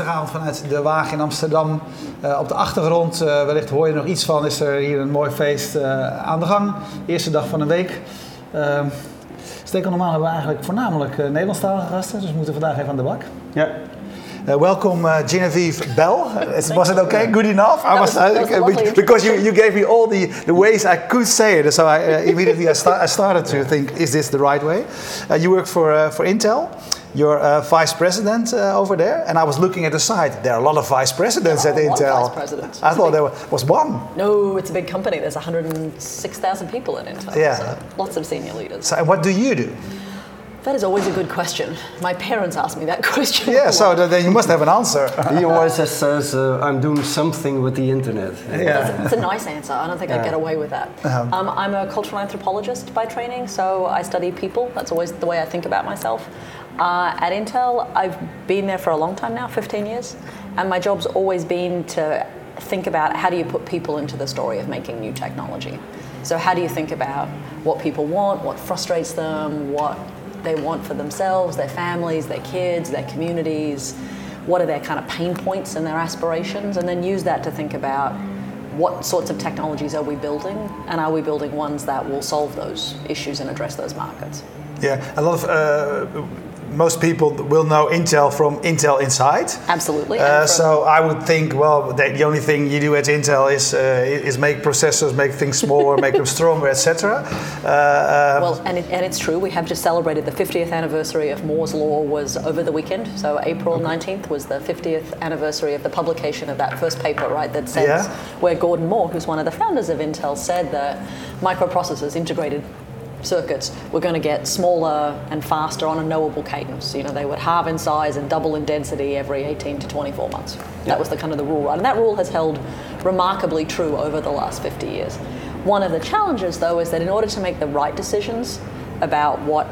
dinsdagavond vanuit de Waag in Amsterdam. Uh, op de achtergrond, uh, wellicht hoor je nog iets van, is er hier een mooi feest uh, aan de gang. Eerste dag van de week. Ehm, Stekel normaal hebben we eigenlijk voornamelijk Nederlandstalige gasten, dus we moeten vandaag even aan de bak. Ja. Uh, welcome, uh, Genevieve Bell. was it okay? Good enough? I was, because you, you gave me all the, the ways I could say it, so I uh, immediately I, start, I, started to think, is this the right way? Uh, you work for uh, for Intel. You're vice president uh, over there, and I was looking at the site. There are a lot of vice presidents at Intel. Vice presidents. I thought there was one. No, it's a big company. There's 106,000 people at Intel. Yeah. So lots of senior leaders. So, what do you do? That is always a good question. My parents asked me that question. Yeah, so then you must have an answer. he always says, uh, I'm doing something with the internet. Yeah. It's a nice answer. I don't think yeah. I'd get away with that. Um, um, I'm a cultural anthropologist by training, so I study people. That's always the way I think about myself. Uh, at Intel, I've been there for a long time now, 15 years, and my job's always been to think about how do you put people into the story of making new technology. So, how do you think about what people want, what frustrates them, what they want for themselves, their families, their kids, their communities, what are their kind of pain points and their aspirations, and then use that to think about what sorts of technologies are we building, and are we building ones that will solve those issues and address those markets. Yeah, a lot of uh, most people will know Intel from Intel Inside. Absolutely. Uh, so I would think, well, the only thing you do at Intel is uh, is make processors, make things smaller, make them stronger, etc. Uh, um, well, and, it, and it's true. We have just celebrated the 50th anniversary of Moore's law was over the weekend. So April okay. 19th was the 50th anniversary of the publication of that first paper, right? That says yeah. where Gordon Moore, who's one of the founders of Intel, said that microprocessors integrated circuits were going to get smaller and faster on a knowable cadence. You know, they would halve in size and double in density every 18 to 24 months. That was the kind of the rule, right? And that rule has held remarkably true over the last 50 years. One of the challenges, though, is that in order to make the right decisions about what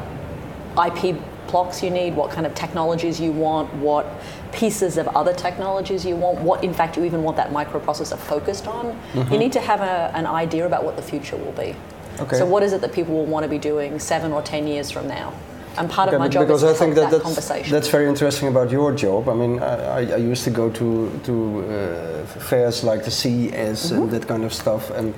IP blocks you need, what kind of technologies you want, what pieces of other technologies you want, what in fact you even want that microprocessor focused on, mm-hmm. you need to have a, an idea about what the future will be. Okay. So what is it that people will want to be doing seven or ten years from now? And part okay, of my job because is I think that, that that's, that's very interesting about your job. I mean, I, I used to go to to uh, fairs like the CES mm-hmm. and that kind of stuff, and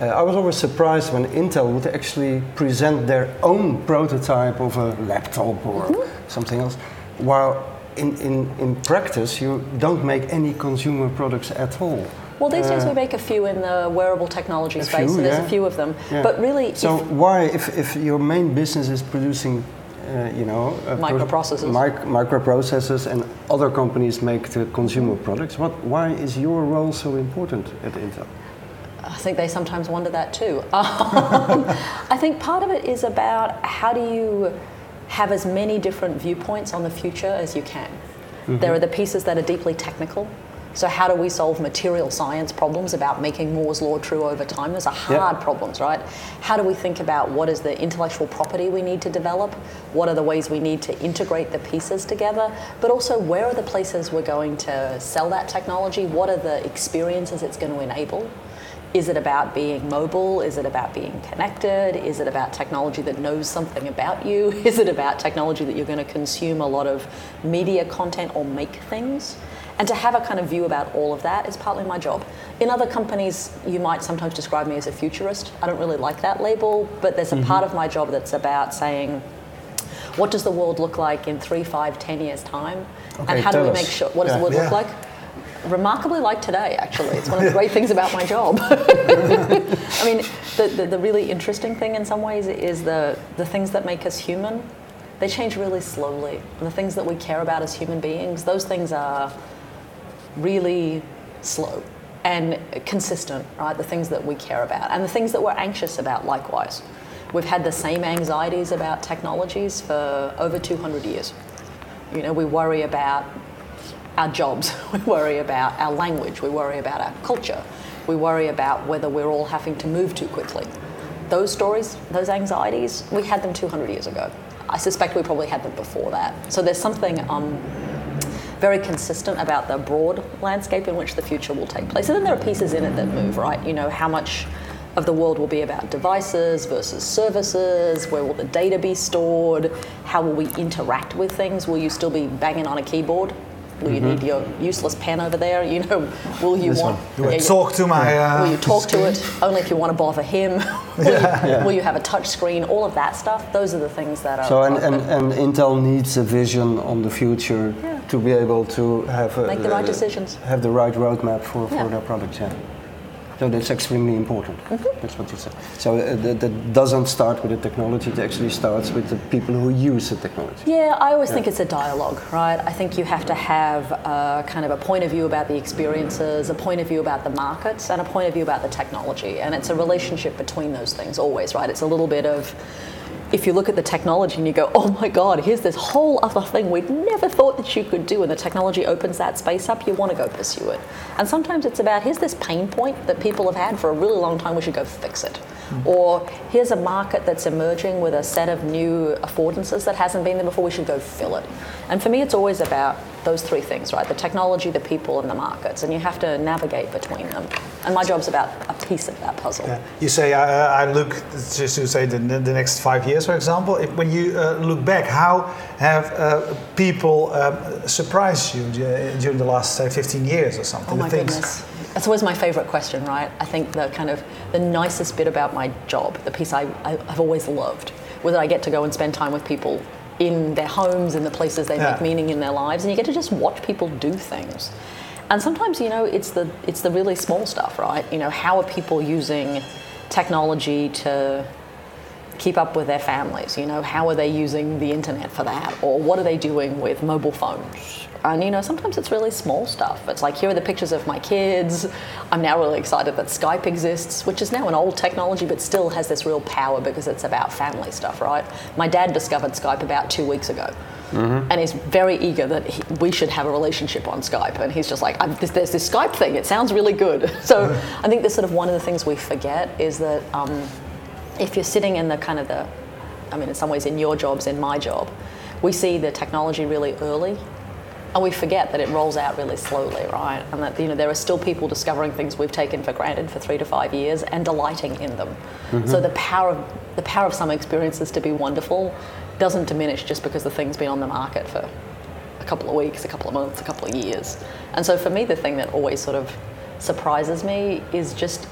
uh, I was always surprised when Intel would actually present their own prototype of a laptop or mm-hmm. something else, while in, in, in practice you don't make any consumer products at all. Well, these days we make a few in the wearable technology space, few, so there's yeah. a few of them. Yeah. But really, so if why, if, if your main business is producing, uh, you know, uh, microprocessors, mic- microprocessors, and other companies make the consumer products, what? Why is your role so important at Intel? I think they sometimes wonder that too. Um, I think part of it is about how do you have as many different viewpoints on the future as you can. Mm-hmm. There are the pieces that are deeply technical, so how do we solve material science problems about making Moore's law true over time? Those are hard yep. problems, right? How do we think about what is the intellectual property we need to develop? What are the ways we need to integrate the pieces together? But also, where are the places we're going to sell that technology? What are the experiences it's going to enable? Is it about being mobile? Is it about being connected? Is it about technology that knows something about you? Is it about technology that you're going to consume a lot of media content or make things? And to have a kind of view about all of that is partly my job. In other companies, you might sometimes describe me as a futurist. I don't really like that label, but there's a mm-hmm. part of my job that's about saying, what does the world look like in three, five, ten years' time? Okay, and how do we us. make sure, what does yeah. the world yeah. look like? Remarkably like today, actually. It's one of the great things about my job. I mean, the, the, the really interesting thing in some ways is the, the things that make us human they change really slowly. And the things that we care about as human beings, those things are really slow and consistent, right? The things that we care about and the things that we're anxious about, likewise. We've had the same anxieties about technologies for over 200 years. You know, we worry about our jobs, we worry about our language, we worry about our culture, we worry about whether we're all having to move too quickly. Those stories, those anxieties, we had them 200 years ago. I suspect we probably had them before that. So there's something um, very consistent about the broad landscape in which the future will take place. And then there are pieces in it that move, right? You know, how much of the world will be about devices versus services, where will the data be stored, how will we interact with things, will you still be banging on a keyboard Will you need your useless pen over there? You know, will you This want. Yeah, talk to my. Uh, Will you talk to it only if you want to bother him? will, you, will you have a touch screen? All of that stuff. Those are the things that are. So and, and, and Intel needs a vision on the future Yeah. to be able to have a, Make the right uh, decisions. have the right roadmap for, for Yeah. their products. Yeah. So that's extremely important. Mm-hmm. That's what you said. So uh, that, that doesn't start with the technology. It actually starts with the people who use the technology. Yeah, I always think it's a dialogue, right? I think you have to have a, kind of a point of view about the experiences, a point of view about the markets, and a point of view about the technology. And it's a relationship between those things always, right? It's a little bit of if you look at the technology and you go, oh my God, here's this whole other thing we'd never thought that you could do, and the technology opens that space up, you want to go pursue it. And sometimes it's about, here's this pain point that people have had for a really long time, we should go fix it. Mm. Or here's a market that's emerging with a set of new affordances that hasn't been there before, we should go fill it. And for me, it's always about those three things, right? The technology, the people, and the markets, and you have to navigate between them. And my job's about a piece of that puzzle. Yeah. You say, uh, I look, just to say the, the next five years, for example, if, when you uh, look back, how have uh, people um, surprised you during the last, say, 15 years or something? Oh my things- goodness. That's always my favorite question, right? I think the kind of the nicest bit about my job, the piece I, I, I've always loved, was that I get to go and spend time with people in their homes, in the places they Yeah. make meaning in their lives, and you get to just watch people do things. And sometimes, you know, it's the it's the really small stuff, right? You know, how are people using technology to keep up with their families? You know, how are they using the internet for that? Or what are they doing with mobile phones? And you know, sometimes it's really small stuff. It's like here are the pictures of my kids. I'm now really excited that Skype exists, which is now an old technology, but still has this real power because it's about family stuff, right? My dad discovered Skype about two weeks ago. And he's very eager that he, we should have a relationship on Skype. And he's just like, I'm, there's, there's this Skype thing, it sounds really good. So I think that's sort of one of the things we forget is that um, if you're sitting in the kind of the, I mean, in some ways, in your jobs, in my job, we see the technology really early, and we forget that it rolls out really slowly, right? And that you know there are still people discovering things we've taken for granted for three to five years and delighting in them. Mm-hmm. So the power of the power of some experiences to be wonderful doesn't diminish just because the thing's been on the market for a couple of weeks, a couple of months, a couple of years. And so for me, the thing that always sort of surprises me is just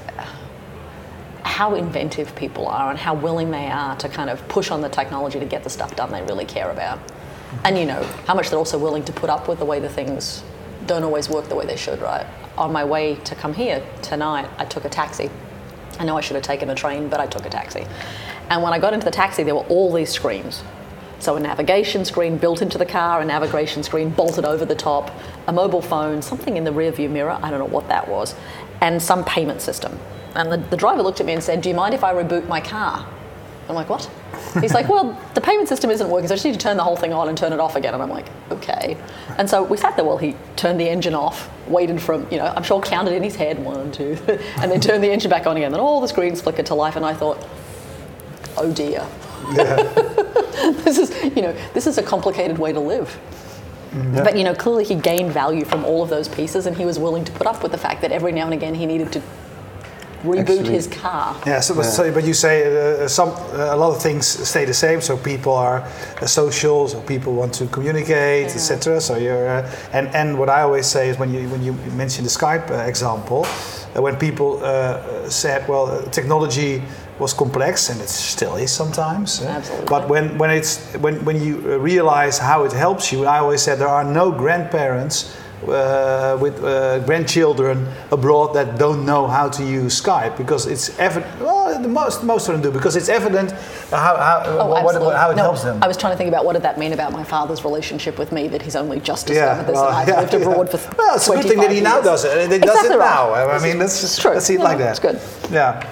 how inventive people are and how willing they are to kind of push on the technology to get the stuff done they really care about. And you know, how much they're also willing to put up with the way the things don't always work the way they should, right? On my way to come here tonight, I took a taxi. I know I should have taken a train, but I took a taxi. And when I got into the taxi, there were all these screens. So a navigation screen built into the car, a navigation screen bolted over the top, a mobile phone, something in the rear view mirror, I don't know what that was, and some payment system. And the, the driver looked at me and said, Do you mind if I reboot my car? I'm like, What? He's like, Well, the payment system isn't working, so I just need to turn the whole thing on and turn it off again. And I'm like, Okay. And so we sat there while he turned the engine off, waited from, you know, I'm sure counted in his head, one, two, and then turned the engine back on again. Then all the screens flickered to life, and I thought, Oh dear. Yeah. this is, you know, this is a complicated way to live. Mm-hmm. But you know, clearly he gained value from all of those pieces, and he was willing to put up with the fact that every now and again he needed to reboot Actually- his car. Yeah, so, but- so but you say uh, some uh, a lot of things stay the same. So people are uh, social, so people want to communicate, Yeah. etc. So you're uh, and and what I always say is when you when you mention the Skype uh, example, uh, when people uh, said, well, uh, technology was complex and it still is sometimes. uh, Absolutely. But when when it's when when you uh, realize how it helps you, I always said there are no grandparents uh, with uh, grandchildren abroad that don't know how to use Skype because it's evident. Well, the most most of them do because it's evident how how, Oh, what, absolutely. how it No, helps them. I was trying to think about what did that mean about my father's relationship with me that he's only just yeah, discovered this and I've yeah, lived abroad yeah. for Well, it's a good thing that he 25 now years. does it. He does Exactly it right. now. I mean, this is true. let's see it Yeah, like that. It's good. Yeah.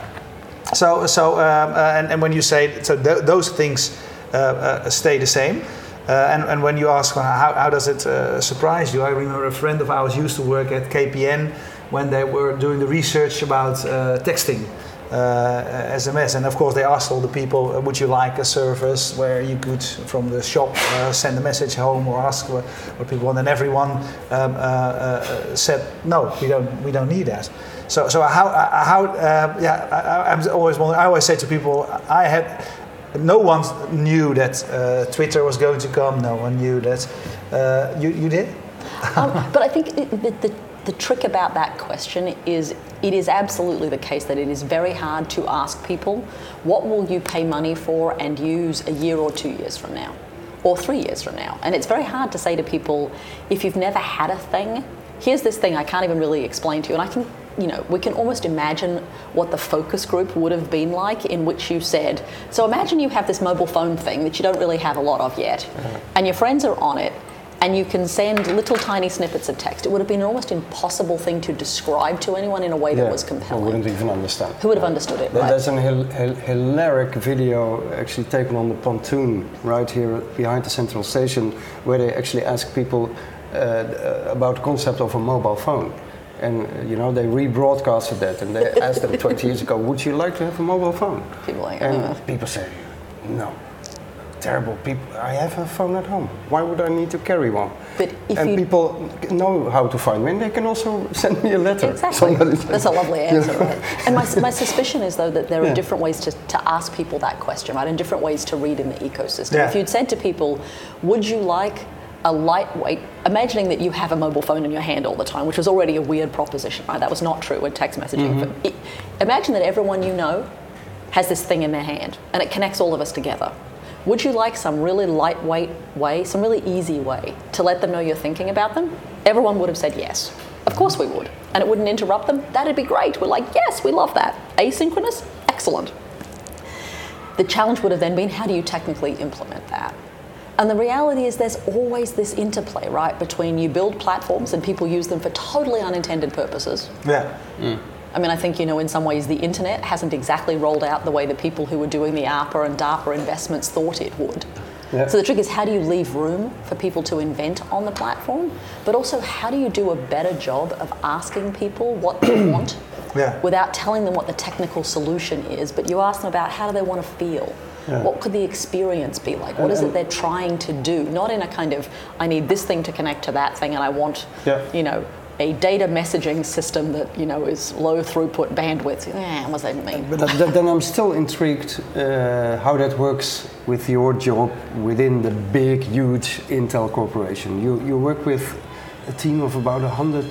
So so um, uh, and and when you say so th- those things uh, uh, stay the same. Uh, and, and when you ask well, how, how does it uh, surprise you, I remember a friend of ours used to work at KPN when they were doing the research about uh, texting, uh, SMS, and of course they asked all the people, would you like a service where you could from the shop uh, send a message home or ask what, what people want, and everyone um, uh, said no, we don't, we don't need that. So, so how, how yeah, I, I'm always I always say to people, I had, no one knew that uh, Twitter was going to come. No one knew that. Uh, you, you did? Um, but I think the, the, the trick about that question is it is absolutely the case that it is very hard to ask people what will you pay money for and use a year or two years from now or three years from now. And it's very hard to say to people if you've never had a thing, here's this thing I can't even really explain to you. And I can you know, we can almost imagine what the focus group would have been like in which you said, so imagine you have this mobile phone thing that you don't really have a lot of yet, uh-huh. and your friends are on it, and you can send little tiny snippets of text. It would have been an almost impossible thing to describe to anyone in a way yeah, that was compelling. Who wouldn't even understand. Who would have understood it? Right? There's an hil- hil- hilarious video actually taken on the pontoon right here behind the central station, where they actually ask people uh, about the concept of a mobile phone and you know they rebroadcasted that and they asked them 20 years ago would you like to have a mobile phone? People like, and uh. people say no. Terrible people i have a phone at home. Why would i need to carry one? But and people know how to find me and they can also send me a letter. Exactly. That's a lovely answer right. And my, my suspicion is though that there are yeah. different ways to, to ask people that question right and different ways to read in the ecosystem. Yeah. if you'd said to people would you like a lightweight, imagining that you have a mobile phone in your hand all the time, which was already a weird proposition, right? That was not true in text messaging. Mm-hmm. It, imagine that everyone you know has this thing in their hand and it connects all of us together. Would you like some really lightweight way, some really easy way to let them know you're thinking about them? Everyone would have said yes. Of course we would. And it wouldn't interrupt them. That'd be great. We're like, yes, we love that. Asynchronous? Excellent. The challenge would have then been how do you technically implement that? And the reality is there's always this interplay, right, between you build platforms and people use them for totally unintended purposes. Yeah. Mm. I mean, I think, you know, in some ways the internet hasn't exactly rolled out the way the people who were doing the ARPA and DARPA investments thought it would. Yeah. So the trick is how do you leave room for people to invent on the platform, but also how do you do a better job of asking people what they want yeah. without telling them what the technical solution is, but you ask them about how do they want to feel. Yeah. What could the experience be like? What is it they're trying to do? Not in a kind of, I need this thing to connect to that thing and I want, yeah. you know, a data messaging system that you know is low throughput bandwidth. Yeah, what does that mean? But then I'm still intrigued uh, how that works with your job within the big, huge Intel corporation. You you work with a team of about hundred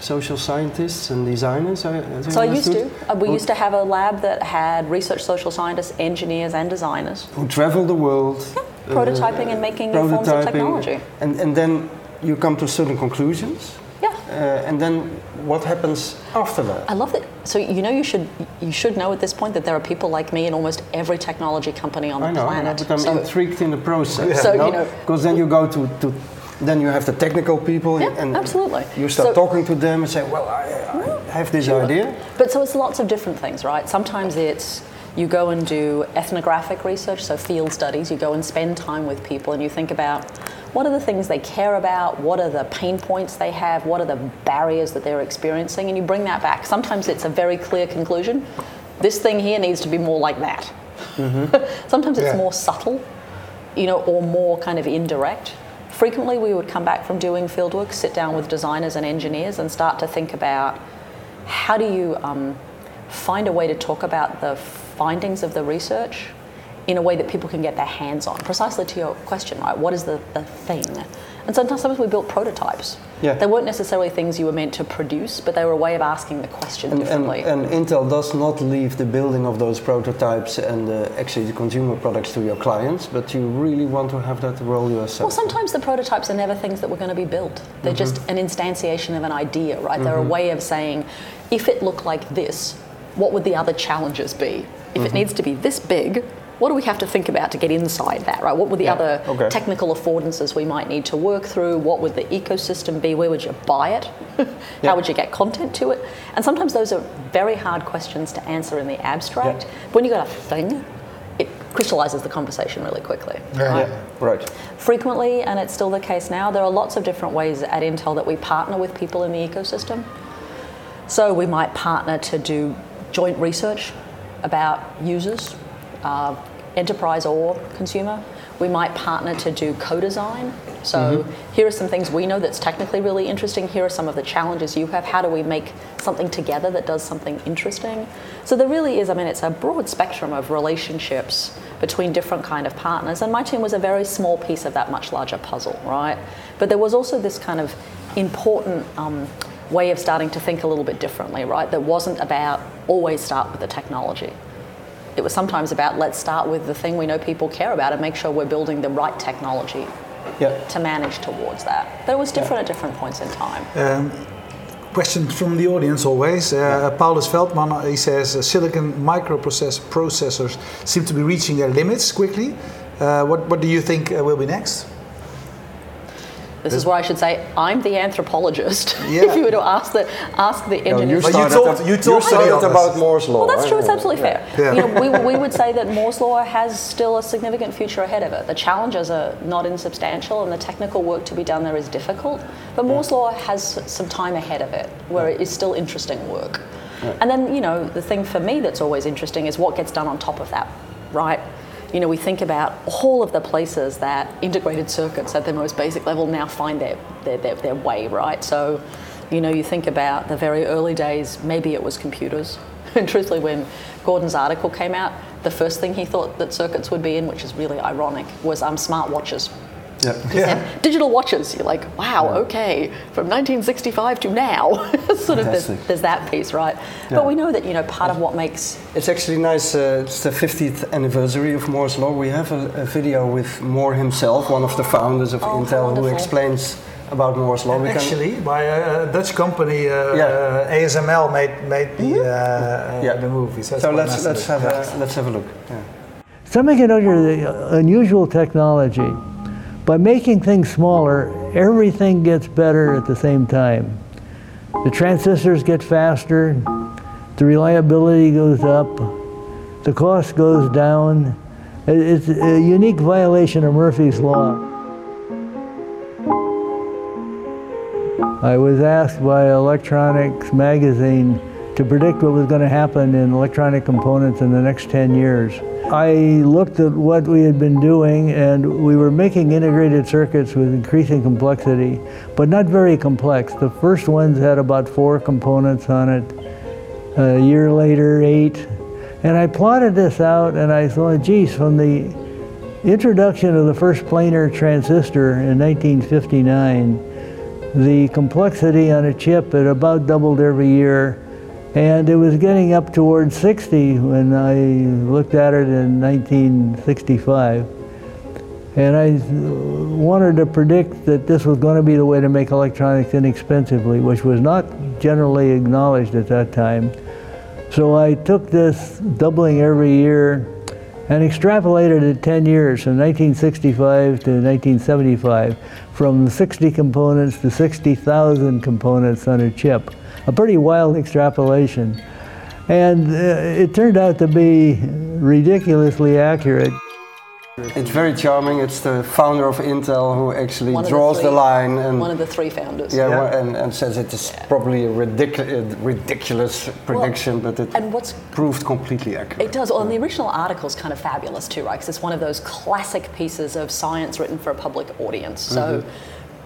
social scientists and designers? I, so I used to. Uh, we used to have a lab that had research social scientists, engineers, and designers who travel the world, yeah, prototyping uh, and making new forms of technology. And and then you come to certain conclusions. Yeah. Uh, and then what happens after that? I love that. So you know you should you should know at this point that there are people like me in almost every technology company on the I know, planet. I I'm so, intrigued in the process. Yeah. So you know, because then you go to, to then you have the technical people yeah, and absolutely. you start so, talking to them and say well i, I have this sure. idea but so it's lots of different things right sometimes it's you go and do ethnographic research so field studies you go and spend time with people and you think about what are the things they care about what are the pain points they have what are the barriers that they're experiencing and you bring that back sometimes it's a very clear conclusion this thing here needs to be more like that mm-hmm. sometimes it's yeah. more subtle you know or more kind of indirect frequently we would come back from doing fieldwork, sit down with designers and engineers, and start to think about how do you um, find a way to talk about the findings of the research in a way that people can get their hands on. Precisely to your question, right? What is the, the thing? And sometimes we built prototypes. Yeah. They weren't necessarily things you were meant to produce, but they were a way of asking the question and, differently. And, and, Intel does not leave the building of those prototypes and uh, actually the consumer products to your clients, but you really want to have that role yourself. Well, sometimes the prototypes are never things that were going to be built. They're mm-hmm. just an instantiation of an idea, right? Mm-hmm. They're a mm-hmm. way of saying, if it looked like this, what would the other challenges be? If mm-hmm. it needs to be this big, what do we have to think about to get inside that, right? What would the yeah. other okay. technical affordances we might need to work through? What would the ecosystem be? Where would you buy it? How yeah. would you get content to it? And sometimes those are very hard questions to answer in the abstract. Yeah. When you've got a thing, it crystallizes the conversation really quickly. Right? right. Frequently, and it's still the case now, there are lots of different ways at Intel that we partner with people in the ecosystem. So we might partner to do joint research about users uh, enterprise or consumer. We might partner to do co-design. So mm-hmm. here are some things we know that's technically really interesting. Here are some of the challenges you have. How do we make something together that does something interesting? So there really is, I mean, it's a broad spectrum of relationships between different kind of partners. And my team was a very small piece of that much larger puzzle, right? But there was also this kind of important um, way of starting to think a little bit differently, right? That wasn't about always start with the technology. It was sometimes about let's start with the thing we know people care about and make sure we're building the right technology Yeah. to manage towards that. But it was different at different points in time. Um, question from the audience always. Uh, Paulus Veldman, he says uh, silicon microprocessor processors seem to be reaching their limits quickly. Uh, what, what do you think uh, will be next? This is where I should say I'm the anthropologist. Yeah. if you were to ask the ask the No, you engineers. But you started, talked- ab- you talked started about Moore's law. well, that's right? true. It's absolutely fair. Yeah. You know, we, we would say that Moore's law has still a significant future ahead of it. The challenges are not insubstantial, and the technical work to be done there is difficult. But Moore's law has some time ahead of it, where it is still interesting work. And then, you know, the thing for me that's always interesting is what gets done on top of that, right? You know, we think about all of the places that integrated circuits at the most basic level now find their, their, their, their way, right? So, you know, you think about the very early days, maybe it was computers. And truthfully, when Gordon's article came out, the first thing he thought that circuits would be in, which is really ironic, was um, smart watches. Yeah. Digital watches. You're like, wow, okay, from 1965 to now. sort of there's, there's that piece, right? But we know that you know part of what makes It's actually nice. Uh, it's the 50th anniversary of Moore's law. We have a, a video with Moore himself, one of the founders of Oh, how Intel, who explains about Moore's law. We can- Actually, by a, a Dutch company, uh, Yeah. uh, ASML made, made the, uh, uh, Yeah. the movie. So, so let's let's have Yeah. a let's have a look. Yeah. Semiconductor is an unusual technology. By making things smaller, everything gets better at the same time. The transistors get faster, the reliability goes up, the cost goes down. It's a unique violation of Murphy's Law. I was asked by Electronics magazine to predict what was going to happen in electronic components in the next 10 years. I looked at what we had been doing and we were making integrated circuits with increasing complexity, but not very complex. The first ones had about four components on it. A year later, eight. And I plotted this out and I thought, geez, from the introduction of the first planar transistor in 1959, the complexity on a chip had about doubled every year, and it was getting up towards 60 when I looked at it in 1965. And I wanted to predict that this was going to be the way to make electronics inexpensively, which was not generally acknowledged at that time. So I took this doubling every year and extrapolated it 10 years from 1965 to 1975 from 60 components to 60,000 components on a chip. A pretty wild extrapolation. And uh, it turned out to be ridiculously accurate. It's very charming. It's the founder of Intel who actually one draws the, the, line and one of the three founders. yeah, Yeah. and, and says it is probably a ridiculous, ridiculous prediction, but it And what's proved completely accurate. It does. Well, and the original article is kind of fabulous too, right? Because it's one of those classic pieces of science written for a public audience. So,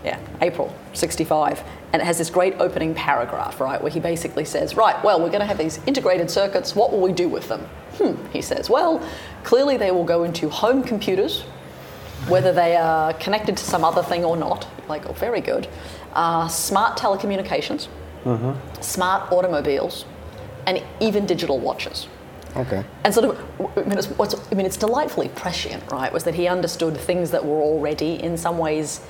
yeah, April 65. And it has this great opening paragraph, right, where he basically says, right, well, we're going to have these integrated circuits. What will we do with them? Hmm, he says, well, clearly they will go into home computers, whether they are connected to some other thing or not. Like, oh, very good. Uh, smart telecommunications, smart automobiles, and even digital watches. Okay. And sort of, I mean, it's, I mean, it's delightfully prescient, right? Was that he understood things that were already, in some ways,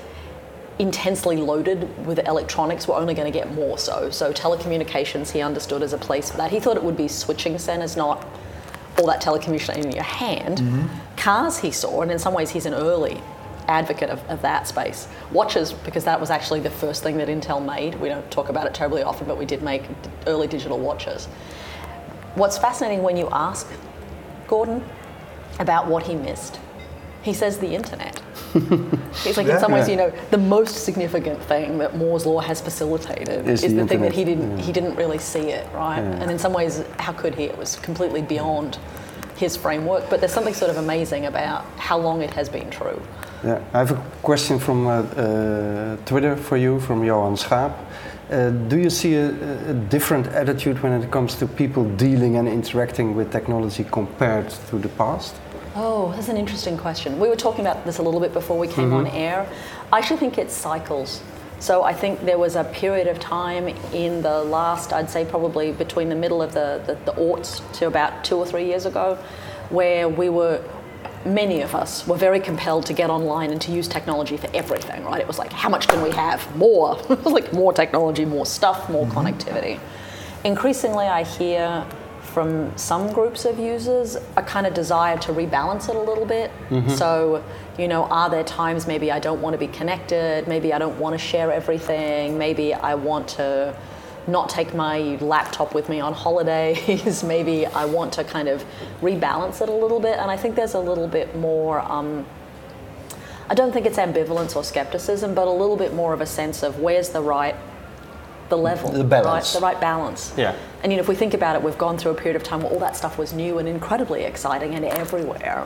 intensely loaded with electronics were only going to get more so. So telecommunications, he understood as a place for that. He thought it would be switching centers, not all that telecommunication in your hand. Mm-hmm. Cars, he saw, and in some ways, he's an early advocate of, of that space. Watches, because that was actually the first thing that Intel made. We don't talk about it terribly often, but we did make early digital watches. What's fascinating when you ask Gordon about what he missed, he says the internet. He's like, in some ways, you know, the most significant thing that Moore's law has facilitated Is is, the the, thing that he didn't he didn't really see it, right? And in some ways, how could he? It was completely beyond his framework. But there's something sort of amazing about how long it has been true. Yeah, I have a question from uh, uh, Twitter for you, from Johan Schaap. Uh, do you see a, a, different attitude when it comes to people dealing and interacting with technology compared to the past? Oh, that's an interesting question. We were talking about this a little bit before we came mm-hmm. on air. I actually think it's cycles. So I think there was a period of time in the last, I'd say probably between the middle of the, the, the aughts to about two or three years ago, where we were many of us were very compelled to get online and to use technology for everything, right? It was like, how much can we have? More. like more technology, more stuff, more mm-hmm. connectivity. Increasingly, I hear from some groups of users a kind of desire to rebalance it a little bit. Mm-hmm. So, you know, are there times maybe I don't want to be connected, maybe I don't want to share everything, maybe I want to not take my laptop with me on holidays, maybe I want to kind of rebalance it a little bit. And I think there's a little bit more. Um, I don't think it's ambivalence or skepticism, but a little bit more of a sense of where's the right the level, the balance, right? the right balance. Yeah. And you know, if we think about it, we've gone through a period of time where all that stuff was new and incredibly exciting and everywhere,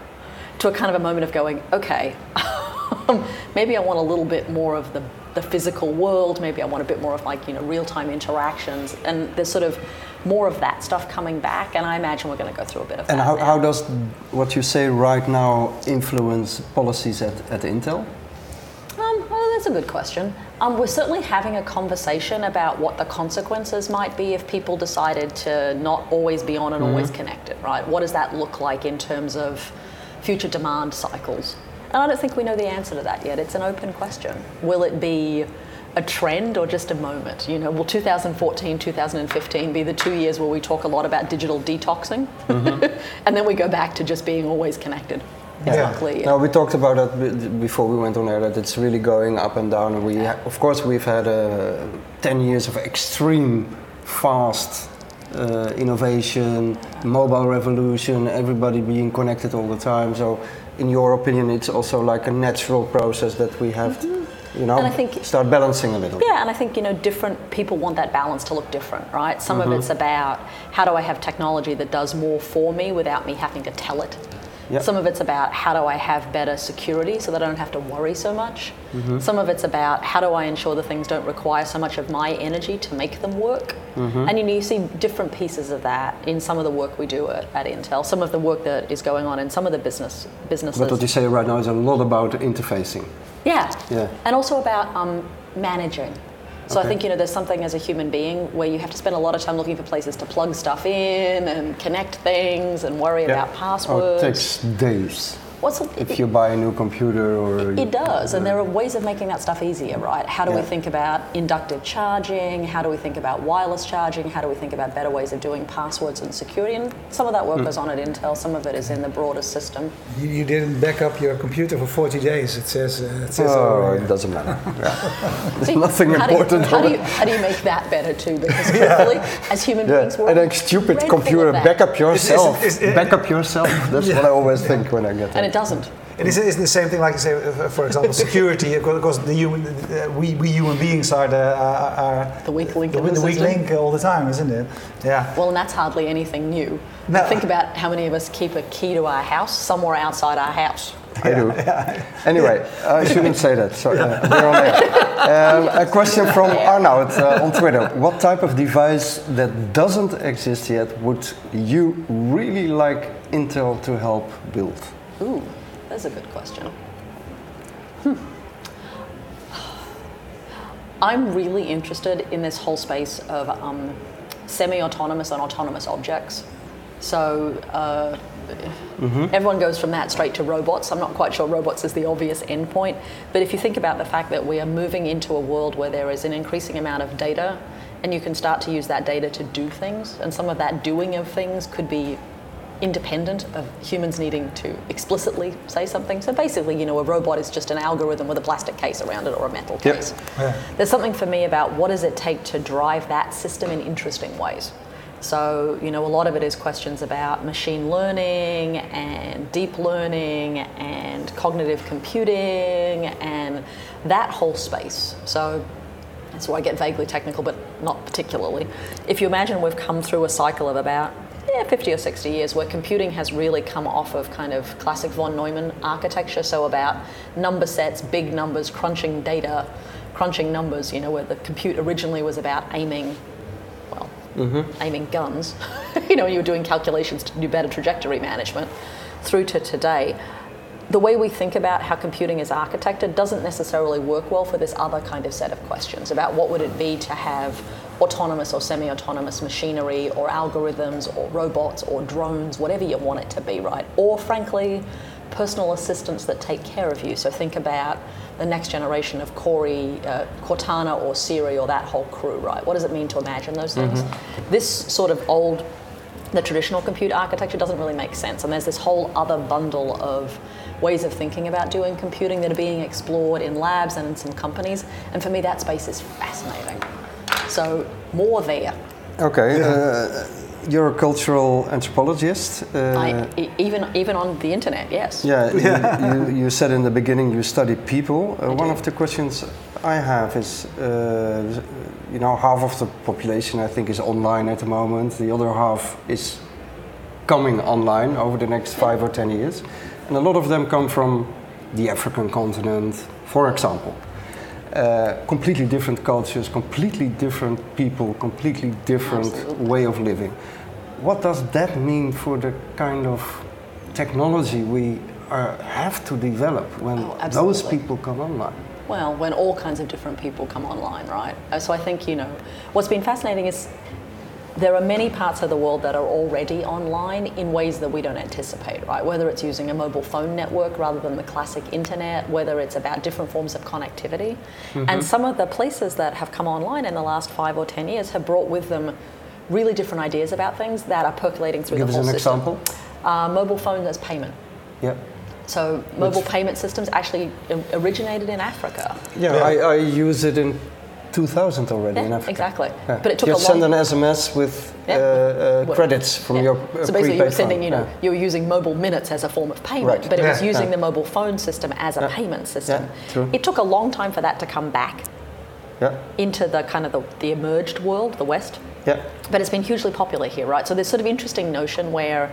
to a kind of a moment of going, okay, maybe I want a little bit more of the the physical world. Maybe I want a bit more of like you know real time interactions, and there's sort of more of that stuff coming back. And I imagine we're going to go through a bit of and that. And how, how does what you say right now influence policies at, at Intel? That's a good question. Um, we're certainly having a conversation about what the consequences might be if people decided to not always be on and mm-hmm. always connected, right? What does that look like in terms of future demand cycles? And I don't think we know the answer to that yet. It's an open question. Will it be a trend or just a moment? You know, will 2014, 2015 be the two years where we talk a lot about digital detoxing, mm-hmm. and then we go back to just being always connected? Yeah. yeah. No, we talked about that before we went on air. That it's really going up and down. We, ha- of course, we've had uh, ten years of extreme, fast uh, innovation, mobile revolution. Everybody being connected all the time. So, in your opinion, it's also like a natural process that we have. Mm-hmm. To, you know, and I think, start balancing a little. Yeah, and I think you know different people want that balance to look different, right? Some mm-hmm. of it's about how do I have technology that does more for me without me having to tell it Yep. Some of it's about how do I have better security so that I don't have to worry so much. Mm-hmm. Some of it's about how do I ensure the things don't require so much of my energy to make them work. Mm-hmm. And you know, you see different pieces of that in some of the work we do at, at, Intel, some of the work that is going on in some of the business businesses. But what you say right now is a lot about interfacing. Yeah. Yeah. And also about um, managing. So okay. I think you know there's something as a human being where you have to spend a lot of time looking for places to plug stuff in and connect things and worry yeah. about passwords. Oh, it takes days. What's a, if you buy a new computer or it, it does, and there are ways of making that stuff easier, right? How do yeah. we think about inductive charging? How do we think about wireless charging? How do we think about better ways of doing passwords and security? And some of that work mm. goes on at Intel. Some of it is in the broader system. You, you didn't back up your computer for 40 days. It says. Uh, it says oh, it doesn't matter. Yeah. There's nothing how important. Do you, how, do you, how do you make that better too? Because hopefully, yeah. as human beings, we're and a stupid computer. Back up yourself. It's, it's, it's, back up yourself. That's what I always think when I get. And it doesn't. It is, it's the same thing, like you say, uh, for example, security. Because the human, uh, we, we human beings are the are, the weak link. The, the, the weak link all the time, isn't it? Yeah. Well, and that's hardly anything new. No. Think about how many of us keep a key to our house somewhere outside our house. I do. Yeah. Anyway, I shouldn't say that. So uh, we're on air. Um, a question from Arnoud uh, on Twitter. What type of device that doesn't exist yet would you really like Intel to help build? Ooh. That's a good question. Hmm. I'm really interested in this whole space of um, semi-autonomous and autonomous objects. So uh, mm-hmm. everyone goes from that straight to robots. I'm not quite sure robots is the obvious endpoint, but if you think about the fact that we are moving into a world where there is an increasing amount of data, and you can start to use that data to do things, and some of that doing of things could be independent of humans needing to explicitly say something. So basically, you know, a robot is just an algorithm with a plastic case around it or a metal yep. case. Yeah. There's something for me about what does it take to drive that system in interesting ways. So, you know, a lot of it is questions about machine learning and deep learning and cognitive computing and that whole space. So, that's why I get vaguely technical, but not particularly. If you imagine we've come through a cycle of about yeah, 50 or 60 years where computing has really come off of kind of classic von Neumann architecture, so about number sets, big numbers, crunching data, crunching numbers, you know, where the compute originally was about aiming, well, mm-hmm. aiming guns, you know, you were doing calculations to do better trajectory management, through to today. The way we think about how computing is architected doesn't necessarily work well for this other kind of set of questions about what would it be to have autonomous or semi autonomous machinery or algorithms or robots or drones, whatever you want it to be, right? Or frankly, personal assistants that take care of you. So think about the next generation of Corey, uh, Cortana or Siri or that whole crew, right? What does it mean to imagine those things? This sort of old, the traditional compute architecture doesn't really make sense. And there's this whole other bundle of ways of thinking about doing computing that are being explored in labs and in some companies. And for me, that space is fascinating. So more there. Okay, uh, you're a cultural anthropologist. Uh, I, e- even even on the internet, yes. yeah, You, you, you said in the beginning you study people. Uh, one do. of the questions I have is, uh, you know, half of the population I think is online at the moment. The other half is coming online over the next five or ten years, and a lot of them come from the African continent, for example. Uh, completely different cultures, completely different people, completely different Absolutely. way of living. What does that mean for the kind of technology we are, have to develop when Oh, those people come online? Well, when all kinds of different people come online, right? Uh, So I think, you know, what's been fascinating is there are many parts of the world that are already online in ways that we don't anticipate, right? Whether it's using a mobile phone network rather than the classic internet, whether it's about different forms of connectivity. And some of the places that have come online in the last five or 10 years have brought with them really different ideas about things that are percolating through Give the us whole an system. example. Uh, mobile phones as payment. Yeah. So mobile payment systems actually originated in Africa. Yeah, Yeah. I, I use it in 2000 already in Africa. exactly. But it took Just a long send an SMS with uh, uh, credits from your uh, so basically you were sending, phone. you know, you were using mobile minutes as a form of payment, Right. but it was using the mobile phone system as a payment system. It took a long time for that to come back Yeah, into the kind of the, the emerged world, the West. yeah, But it's been hugely popular here, right? So there's sort of interesting notion where,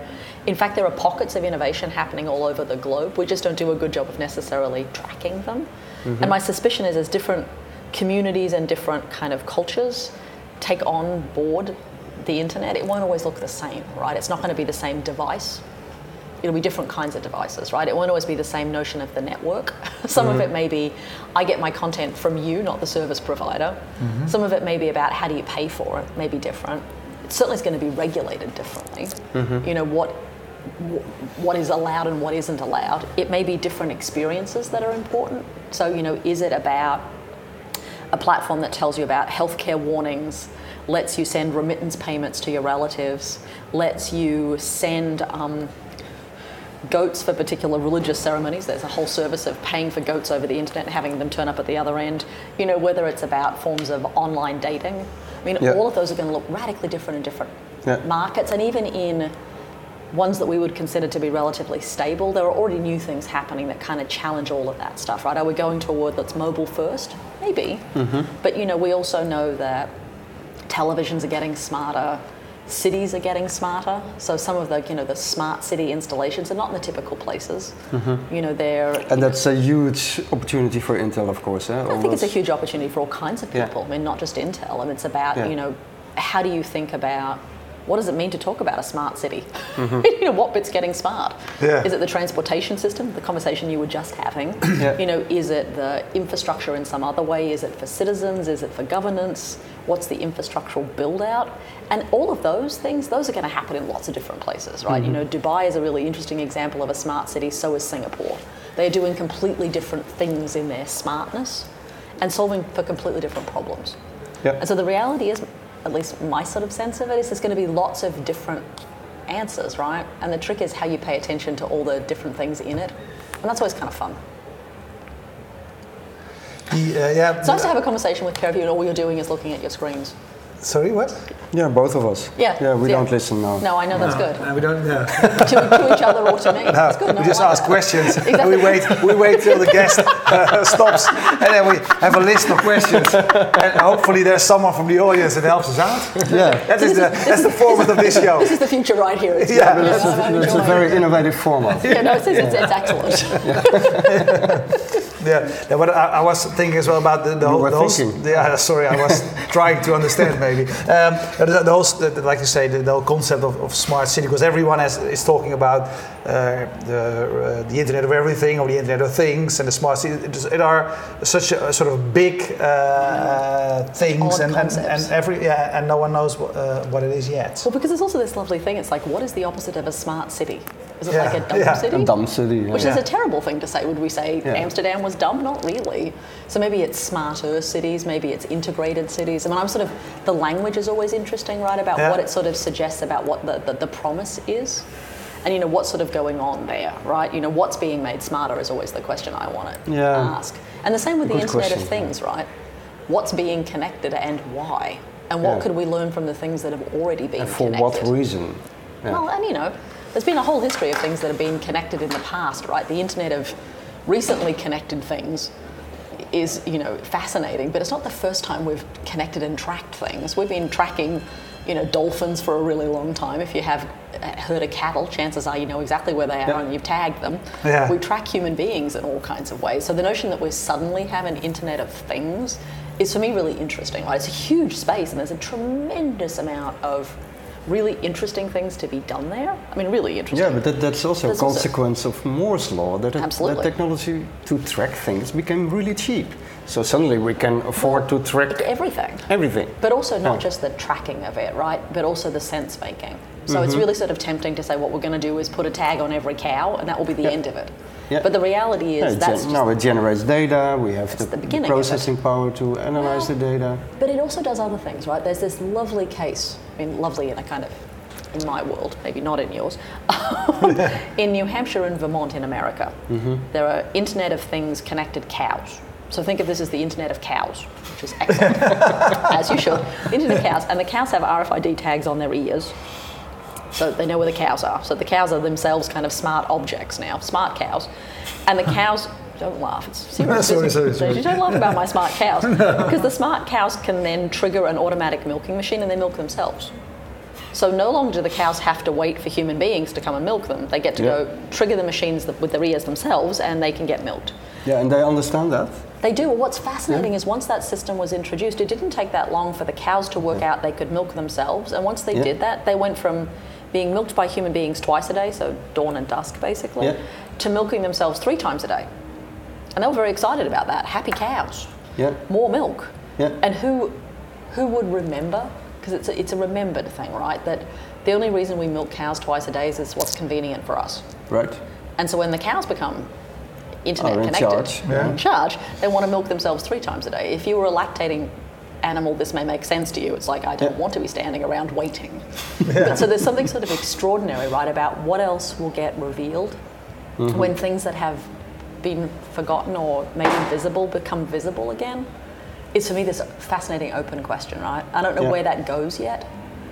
in fact, there are pockets of innovation happening all over the globe. We just don't do a good job of necessarily tracking them. And my suspicion is, as different communities and different kind of cultures take on board the internet, it won't always look the same, right? It's not going to be the same device. It'll be different kinds of devices, right? It won't always be the same notion of the network. Some of it mm-hmm. may be, I get my content from you, not the service provider. Mm-hmm. Some of it may be about how do you pay for it, may be different. It certainly is going to be regulated differently. Mm-hmm. You know, what, what is allowed and what isn't allowed. It may be different experiences that are important. So, you know, is it about a platform that tells you about healthcare warnings, lets you send remittance payments to your relatives, lets you send um, goats for particular religious ceremonies. There's a whole service of paying for goats over the internet and having them turn up at the other end. You know, whether it's about forms of online dating. I mean, Yeah. all of those are going to look radically different in different Yeah. markets and even in ones that we would consider to be relatively stable, there are already new things happening that kind of challenge all of that stuff, right? Are we going to a world that's mobile first? Maybe. But you know, we also know that televisions are getting smarter, cities are getting smarter. So some of the, you know, the smart city installations are not in the typical places. You know, they're and that's a huge opportunity for Intel, of course. Eh? I think it's a huge opportunity for all kinds of Yeah. people. I mean, not just Intel. And it's about, Yeah. you know, how do you think about what does it mean to talk about a smart city? Mm-hmm. you know, what bit's getting smart? Yeah. Is it the transportation system, the conversation you were just having? Yeah. You know, is it the infrastructure in some other way? Is it for citizens? Is it for governance? What's the infrastructural build out? And all of those things, those are going to happen in lots of different places, right? Mm-hmm. You know, Dubai is a really interesting example of a smart city, so is Singapore. They're doing completely different things in their smartness and solving for completely different problems. Yeah. And so the reality is, at least my sort of sense of it, is there's going to be lots of different answers, right? And the trick is how you pay attention to all the different things in it. And that's always kind of fun. The, uh, yeah. It's nice to have a conversation with pair of you and all you're doing is looking at your screens. Sorry, what? Yeah, both of us. Yeah. Yeah, we Yeah. don't listen now. No, I know that's good. No, we don't. No. to, to each other or to me. That's good. No, we just like ask that. questions. and we wait. We wait till the guest stops, and then we have a list of questions. And hopefully, there's someone from the audience that helps us out. Yeah. That is the that's the format of this show. This is the future right here. It's Yeah. good. It's a, I'm it's a very innovative format. Yeah, no, it's, it's, it's excellent. Yeah, yeah but I, I, was thinking as well about the, the whole. were the whole yeah, sorry, I was trying to understand maybe. Um, the, the whole, the, like you say, the, the whole concept of, of smart city, because everyone has, is talking about uh, the, uh, the Internet of Everything or the Internet of Things and the smart city. It, is- it are such a, sort of big uh, things, and, and, and every yeah, and no one knows what, uh, what it is yet. Well, because there's also this lovely thing. It's like, what is the opposite of a smart city? Is it Yeah, like a dumb yeah. city? A dumb city. yeah. Which is a terrible thing to say. Would we say Yeah. Amsterdam was dumb? Not really. So maybe it's smarter cities, maybe it's integrated cities. I mean, I'm sort of, the language is always interesting, right? About Yeah. what it sort of suggests about what the, the, the promise is. And, you know, what's sort of going on there, right? You know, what's being made smarter is always the question I want to Yeah. ask. And the same with the Good Internet of Things, right? What's being connected and why? And what Yeah. could we learn from the things that have already been and for connected? what reason? Yeah. Well, and you know, there's been a whole history of things that have been connected in the past, right? The internet of recently connected things is, you know, fascinating, but it's not the first time we've connected and tracked things. We've been tracking, you know, dolphins for a really long time. If you have a herd of cattle, chances are you know exactly where they are Yeah. and you've tagged them. Yeah. We track human beings in all kinds of ways. So the notion that we suddenly have an internet of things is for me really interesting. Right? It's a huge space and there's a tremendous amount of really interesting things to be done there. I mean, really interesting. Yeah, but that, that's also There's a also- consequence of Moore's law that, it, that technology to track things became really cheap. So suddenly we can afford to track Everything. everything. But also not Yeah. just the tracking of it, right? But also the sense making. So Mm-hmm. it's really sort of tempting to say what we're going to do is put a tag on every cow and that will be the Yeah. end of it. Yeah. But the reality is it that's gen- now it generates data, we have the, the beginning processing power to analyze the data. But it also does other things, right? There's this lovely case, I mean, lovely in a kind of, in my world, maybe not in yours, in New Hampshire and Vermont in America. There are Internet of Things connected cows. So think of this as the Internet of cows, which is excellent, as you should. Internet of cows, and the cows have RFID tags on their ears, so they know where the cows are. So the cows are themselves kind of smart objects now, smart cows, and the cows. Don't laugh. It's serious. Sorry, sorry, sorry. You don't laugh about my smart cows because the smart cows can then trigger an automatic milking machine and they milk themselves. So no longer do the cows have to wait for human beings to come and milk them. They get to Yeah. go trigger the machines with their ears themselves and they can get milked. Yeah, and they understand that. They do. Well, what's fascinating is once that system was introduced, it didn't take that long for the cows to work out they could milk themselves. And once they Yeah. did that, they went from being milked by human beings twice a day, so dawn and dusk basically, Yeah. to milking themselves three times a day. And they were very excited about that. Happy cows. Yeah. More milk. Yeah. And who, who would remember? Because it's a, it's a remembered thing, right? That the only reason we milk cows twice a day is it's what's convenient for us. Right. And so when the cows become oh, internet Are in connected, charge, yeah. in charge, they want to milk themselves three times a day. If you were a lactating animal, this may make sense to you. It's like I don't Yeah. want to be standing around waiting. But so there's something sort of extraordinary, right, about what else will get revealed Mm-hmm. when things that have been forgotten or made invisible become visible again. It's for me this fascinating open question, right? I don't know Yeah. where that goes yet,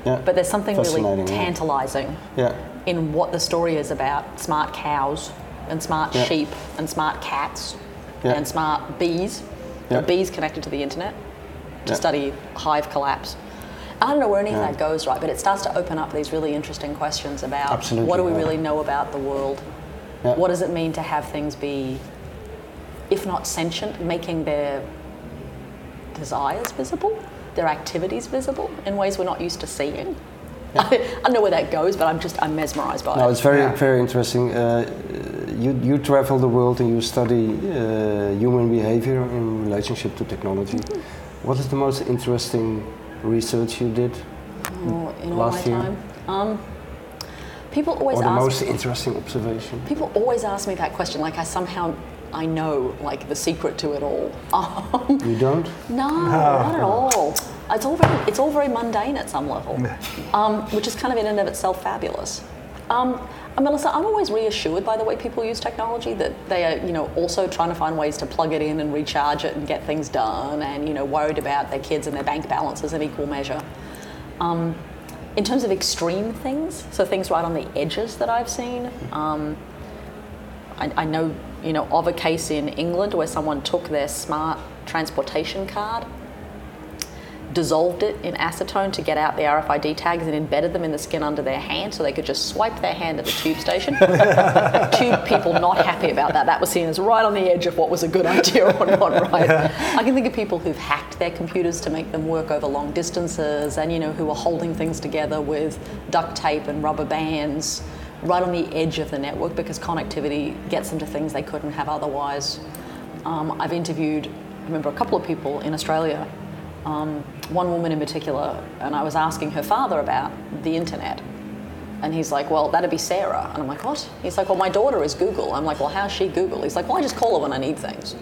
Yeah. but there's something really tantalizing Yeah. in what the story is about smart cows and smart Yeah. sheep and smart cats Yeah. and smart bees. Yeah. The bees connected to the internet to Yeah. study hive collapse. I don't know where any of Yeah. that goes, right? But it starts to open up these really interesting questions about Absolutely, what do we yeah. really know about the world? Yeah. What does it mean to have things be, if not sentient, making their desires visible, their activities visible in ways we're not used to seeing? I, don't know where that goes, but I'm just I'm mesmerized by No, it. No, it's very, Yeah. very interesting. Uh, you, you travel the world and you study uh, human behavior in relationship to technology. Mm-hmm. What is the most interesting research you did? Oh, in all last my year? time. Um, people always Or the ask. most interesting observation? People always ask me that question, like I somehow I know like the secret to it all. Um, You don't? no, not at all. It's all very it's all very mundane at some level, um, which is kind of in and of itself fabulous. Um, Melissa, I'm always reassured by the way people use technology that they are, you know, also trying to find ways to plug it in and recharge it and get things done, and you know, worried about their kids and their bank balances in equal measure. Um, in terms of extreme things, so things right on the edges that I've seen, um, I, I know, you know, of a case in England where someone took their smart transportation card, dissolved it in acetone to get out the RFID tags and embedded them in the skin under their hand so they could just swipe their hand at the tube station. tube people not happy about that. That was seen as right on the edge of what was a good idea or not, right? I can think of people who've hacked their computers to make them work over long distances and, you know, who are holding things together with duct tape and rubber bands right on the edge of the network because connectivity gets them to things they couldn't have otherwise. Um, I've interviewed, I remember a couple of people in Australia um, one woman in particular, and I was asking her father about the internet. And he's like, well, that'd be Sarah. And I'm like, what? He's like, well, my daughter is Google. I'm like, well, how's she Google? He's like, well, I just call her when I need things.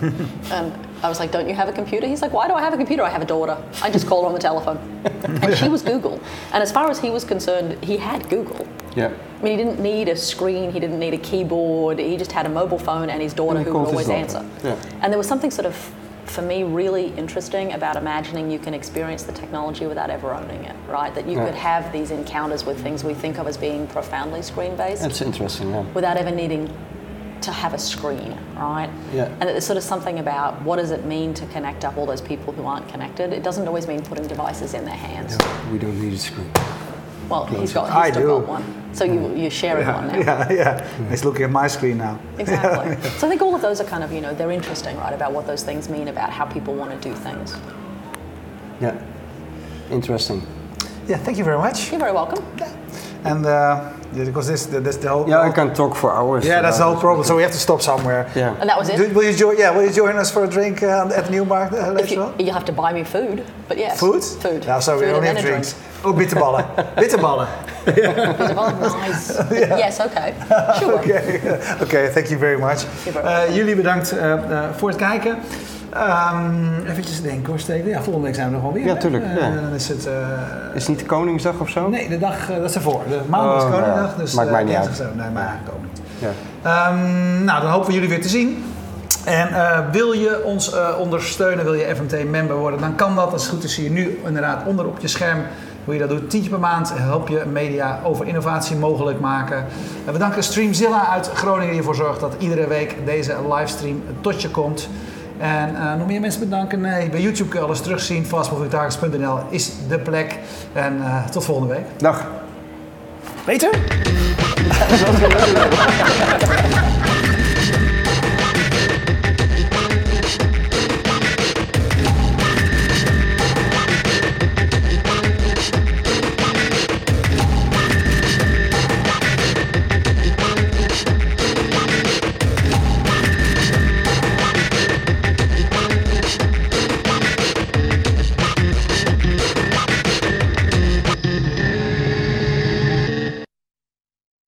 and I was like, don't you have a computer? He's like, why do I have a computer? I have a daughter. I just call her on the telephone. and she was Google. And as far as he was concerned, he had Google. Yeah. I mean, he didn't need a screen, he didn't need a keyboard, he just had a mobile phone and his daughter And who would always answer. Yeah. And there was something sort of, for me, really interesting about imagining you can experience the technology without ever owning it, right? That you Yeah. could have these encounters with things we think of as being profoundly screen based That's interesting, yeah. without ever needing to have a screen, right? Yeah. And there's sort of something about what does it mean to connect up all those people who aren't connected? It doesn't always mean putting devices in their hands. We don't need a screen. Well, he's got, he's I still do. got one. So you, you're sharing one now. Yeah, yeah. He's looking at my screen now. Exactly. so I think all of those are kind of, you know, they're interesting, right, about what those things mean about how people want to do things. Yeah. Interesting. Yeah, thank you very much. You're very welcome. And uh, yeah, because this, this the whole. Yeah, I can talk for hours. Yeah, that's the whole problem. So we have to stop somewhere. Yeah. And that was it. Do- will you join? Yeah, will you join us for a drink uh, at Newmark uh, later you, on? you have to buy me food, but yes. Food? Food. No, so we only have drinks. Oh, bitterballen. bitterballen. drink. Oh, nice. Yes, okay. Sure. Oké, Oké, thank you very much. Eh, welcome. jullie bedankt eh, eh, voor het kijken. Ehm even denken hoor, Steven. Ja, volgende week zijn we nog wel weer. Ja, tuurlijk, Eh, ja. Dan is het... eh, Is het niet de Koningsdag of zo? nee, de dag, eh, dat is ervoor. De maandag is Oh, Koningsdag, dus... Maakt mij niet uit. zo. Nee, maar eigenlijk ook niet. Ja. Ehm, nou, dan hopen we jullie weer te zien. En wil je ons ondersteunen, wil je FMT-member worden, dan kan dat. Als het goed is, zie je nu inderdaad onder op je scherm hoe je dat doet. Tientje per maand help je media over innovatie mogelijk maken. En we danken Streamzilla uit Groningen die ervoor zorgt dat iedere week deze livestream tot je komt. En eh, nog meer mensen bedanken. Nee, bij YouTube kun je alles terugzien. Fastmovingtargets.nl is de plek. En eh, tot volgende week. Dag. Peter?